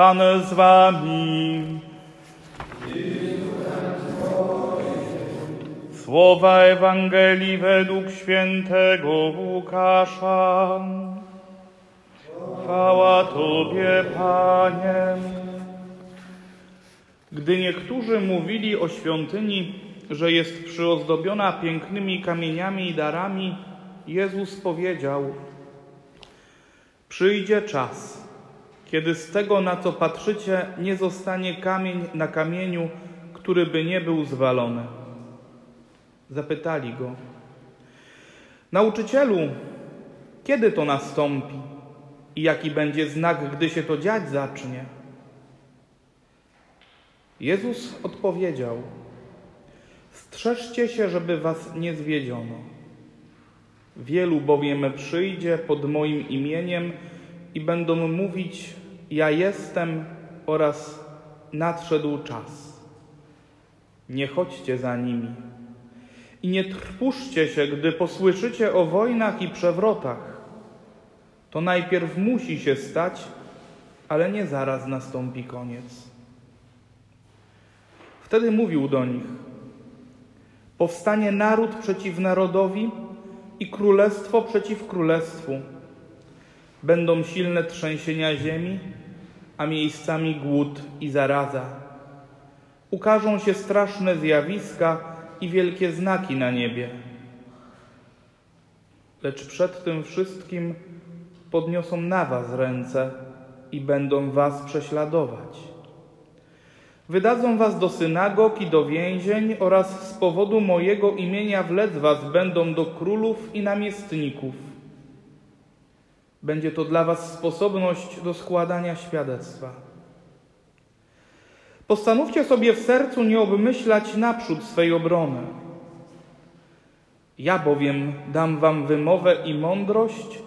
Pan z wami. Słowa Ewangelii według świętego Łukasza. Chwała Tobie, Panie. Gdy niektórzy mówili o świątyni, że jest przyozdobiona pięknymi kamieniami i darami, Jezus powiedział: Przyjdzie czas, kiedy z tego, na co patrzycie, nie zostanie kamień na kamieniu, który by nie był zwalony. Zapytali go: Nauczycielu, kiedy to nastąpi i jaki będzie znak, gdy się to dziać zacznie? Jezus odpowiedział: Strzeżcie się, żeby was nie zwiedziono. Wielu bowiem przyjdzie pod moim imieniem i będą mówić: Ja jestem oraz nadszedł czas. Nie chodźcie za nimi i nie trwóżcie się, gdy posłyszycie o wojnach i przewrotach. To najpierw musi się stać, ale nie zaraz nastąpi koniec. Wtedy mówił do nich: Powstanie naród przeciw narodowi i królestwo przeciw królestwu. Będą silne trzęsienia ziemi, a miejscami głód i zaraza. Ukażą się straszne zjawiska i wielkie znaki na niebie. Lecz przed tym wszystkim podniosą na was ręce i będą was prześladować. Wydadzą was do synagog i do więzień oraz z powodu mojego imienia wlec was będą do królów i namiestników. Będzie to dla was sposobność do składania świadectwa. Postanówcie sobie w sercu nie obmyślać naprzód swej obrony. Ja bowiem dam wam wymowę i mądrość,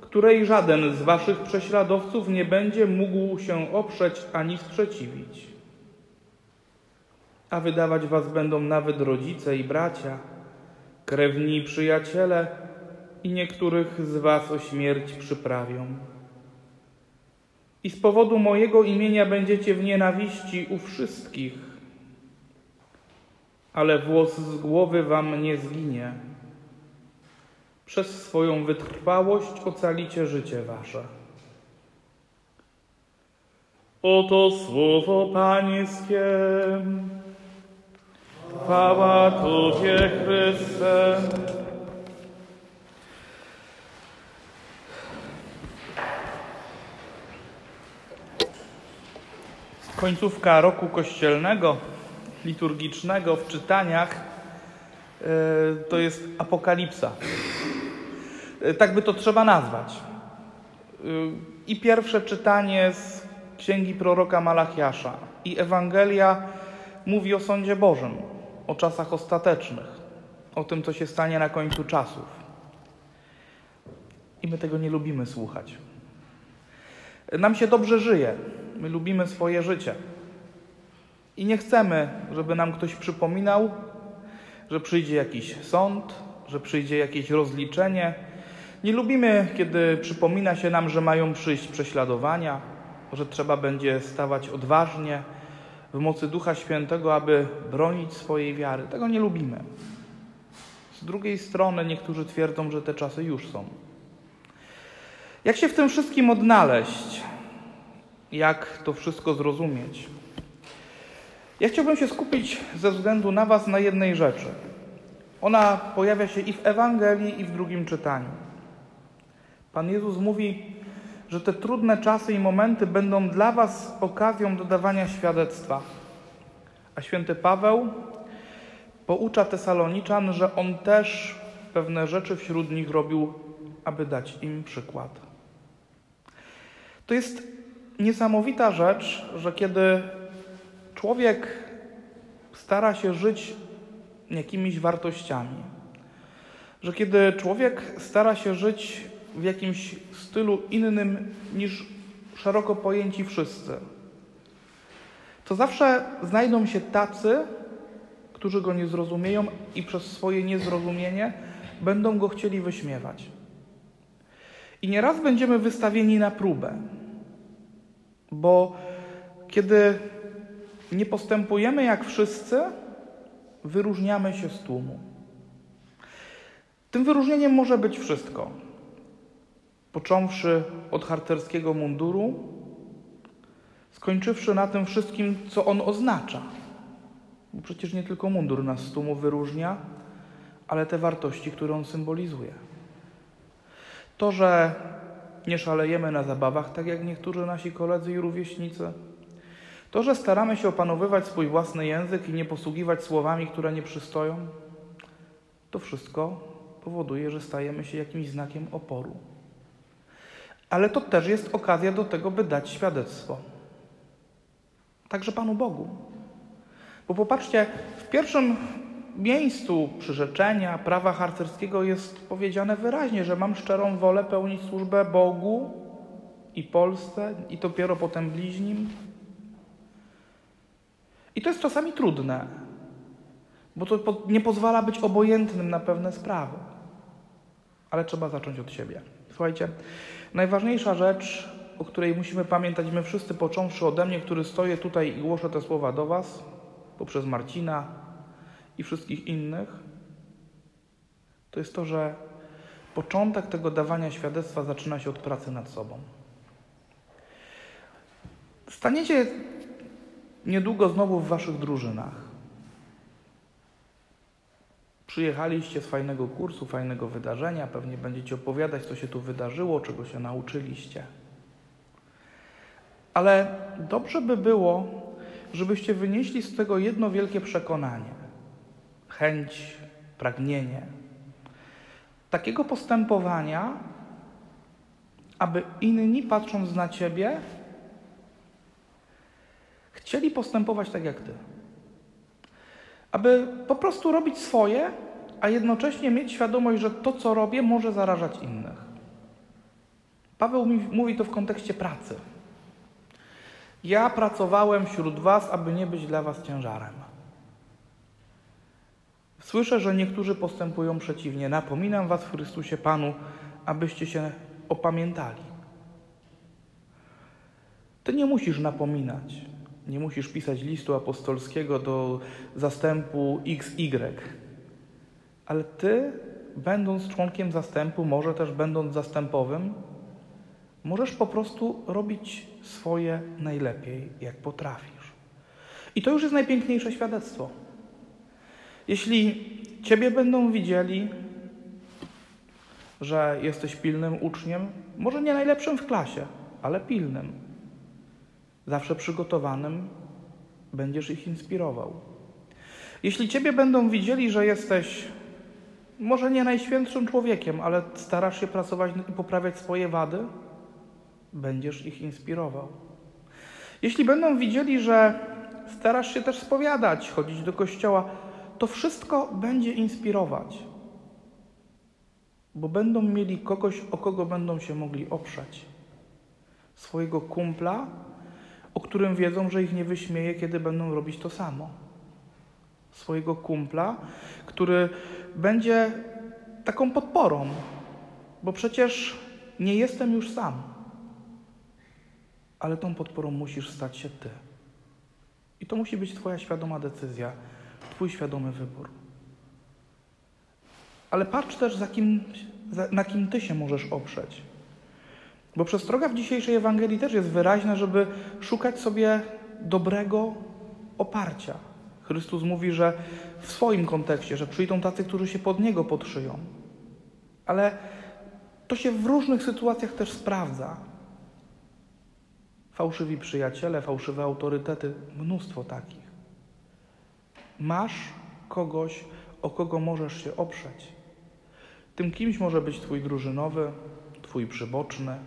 której żaden z waszych prześladowców nie będzie mógł się oprzeć ani sprzeciwić. A wydawać was będą nawet rodzice i bracia, krewni i przyjaciele, i niektórych z was o śmierć przyprawią. I z powodu mojego imienia będziecie w nienawiści u wszystkich, ale włos z głowy wam nie zginie. Przez swoją wytrwałość ocalicie życie wasze. Oto słowo Pańskie. Chwała Tobie, Chryste. Końcówka roku kościelnego, liturgicznego w czytaniach to jest apokalipsa. Tak by to trzeba nazwać. I pierwsze czytanie z księgi proroka Malachiasza, i Ewangelia mówi o sądzie Bożym, o czasach ostatecznych, o tym, co się stanie na końcu czasów. I my tego nie lubimy słuchać. Nam się dobrze żyje, my lubimy swoje życie. I nie chcemy, żeby nam ktoś przypominał, że przyjdzie jakiś sąd, że przyjdzie jakieś rozliczenie. Nie lubimy, kiedy przypomina się nam, że mają przyjść prześladowania, że trzeba będzie stawać odważnie w mocy Ducha Świętego, aby bronić swojej wiary. Tego nie lubimy. Z drugiej strony niektórzy twierdzą, że te czasy już są. Jak się w tym wszystkim odnaleźć? Jak to wszystko zrozumieć? Ja chciałbym się skupić ze względu na Was na jednej rzeczy. Ona pojawia się i w Ewangelii, i w drugim czytaniu. Pan Jezus mówi, że te trudne czasy i momenty będą dla Was okazją do dawania świadectwa. A święty Paweł poucza Tesaloniczan, że on też pewne rzeczy wśród nich robił, aby dać im przykład. To jest niesamowita rzecz, że kiedy człowiek stara się żyć jakimiś wartościami, że kiedy człowiek stara się żyć w jakimś stylu innym niż szeroko pojęci wszyscy, to zawsze znajdą się tacy, którzy go nie zrozumieją i przez swoje niezrozumienie będą go chcieli wyśmiewać. I nieraz będziemy wystawieni na próbę, bo Kiedy nie postępujemy jak wszyscy, wyróżniamy się z tłumu. Tym wyróżnieniem może być wszystko. Począwszy od harcerskiego munduru, skończywszy na tym wszystkim, co on oznacza. Bo przecież nie tylko mundur nas z tłumu wyróżnia, ale te wartości, które on symbolizuje. To, że nie szalejemy na zabawach, tak jak niektórzy nasi koledzy i rówieśnicy. To, że staramy się opanowywać swój własny język i nie posługiwać słowami, które nie przystoją, to wszystko powoduje, że stajemy się jakimś znakiem oporu. Ale to też jest okazja do tego, by dać świadectwo. Także Panu Bogu. Bo popatrzcie, w pierwszym miejscu przyrzeczenia prawa harcerskiego jest powiedziane wyraźnie, że mam szczerą wolę pełnić służbę Bogu i Polsce, i dopiero potem bliźnim. I to jest czasami trudne, bo to nie pozwala być obojętnym na pewne sprawy. Ale trzeba zacząć od siebie. Słuchajcie, najważniejsza rzecz, o której musimy pamiętać my wszyscy, począwszy ode mnie, który stoję tutaj i głoszę te słowa do Was, poprzez Marcina i wszystkich innych, to jest to, że początek tego dawania świadectwa zaczyna się od pracy nad sobą. Staniecie niedługo znowu w Waszych drużynach. Przyjechaliście z fajnego kursu, fajnego wydarzenia, pewnie będziecie opowiadać, co się tu wydarzyło, czego się nauczyliście. Ale dobrze by było, żebyście wynieśli z tego jedno wielkie przekonanie, chęć, pragnienie takiego postępowania, aby inni, patrząc na Ciebie, chcieli postępować tak jak Ty. Aby po prostu robić swoje, a jednocześnie mieć świadomość, że to, co robię, może zarażać innych. Paweł mówi to w kontekście pracy. Ja pracowałem wśród Was, aby nie być dla Was ciężarem. Słyszę, że niektórzy postępują przeciwnie. Napominam Was w Chrystusie Panu, abyście się opamiętali. Ty nie musisz napominać. Nie musisz pisać listu apostolskiego do zastępu XY. Ale ty, będąc członkiem zastępu, może też będąc zastępowym, możesz po prostu robić swoje najlepiej, jak potrafisz. I to już jest najpiękniejsze świadectwo. Jeśli Ciebie będą widzieli, że jesteś pilnym uczniem, może nie najlepszym w klasie, ale pilnym, zawsze przygotowanym, będziesz ich inspirował. Jeśli Ciebie będą widzieli, że jesteś może nie najświętszym człowiekiem, ale starasz się pracować i poprawiać swoje wady, będziesz ich inspirował. Jeśli będą widzieli, że starasz się też spowiadać, chodzić do kościoła, to wszystko będzie inspirować, bo będą mieli kogoś, o kogo będą się mogli oprzeć. Swojego kumpla, o którym wiedzą, że ich nie wyśmieje, kiedy będą robić to samo. Swojego kumpla, który będzie taką podporą, bo przecież nie jestem już sam ale tą podporą musisz stać się Ty. I to musi być Twoja świadoma decyzja, Twój świadomy wybór. Ale patrz też, za kim, na kim Ty się możesz oprzeć. Bo przestroga w dzisiejszej Ewangelii też jest wyraźna, żeby szukać sobie dobrego oparcia. Chrystus mówi, że w swoim kontekście, że przyjdą tacy, którzy się pod Niego podszyją. Ale to się w różnych sytuacjach też sprawdza. Fałszywi przyjaciele, fałszywe autorytety, mnóstwo takich. Masz kogoś, o kogo możesz się oprzeć. Tym kimś może być Twój drużynowy, Twój przyboczny,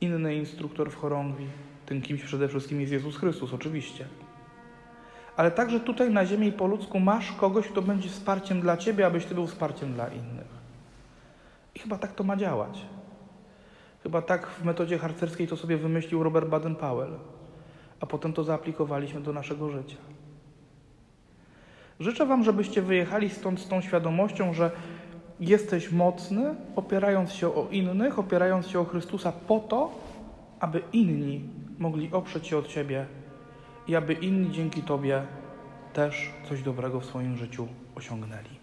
inny instruktor w chorągwi. Tym kimś przede wszystkim jest Jezus Chrystus, oczywiście. Ale także tutaj na ziemi po ludzku masz kogoś, kto będzie wsparciem dla Ciebie, abyś Ty był wsparciem dla innych. I chyba tak to ma działać. Chyba tak w metodzie harcerskiej to sobie wymyślił Robert Baden-Powell, a potem to zaaplikowaliśmy do naszego życia. Życzę Wam, żebyście wyjechali stąd z tą świadomością, że jesteś mocny, opierając się o innych, opierając się o Chrystusa po to, aby inni mogli oprzeć się od Ciebie i aby inni dzięki Tobie też coś dobrego w swoim życiu osiągnęli.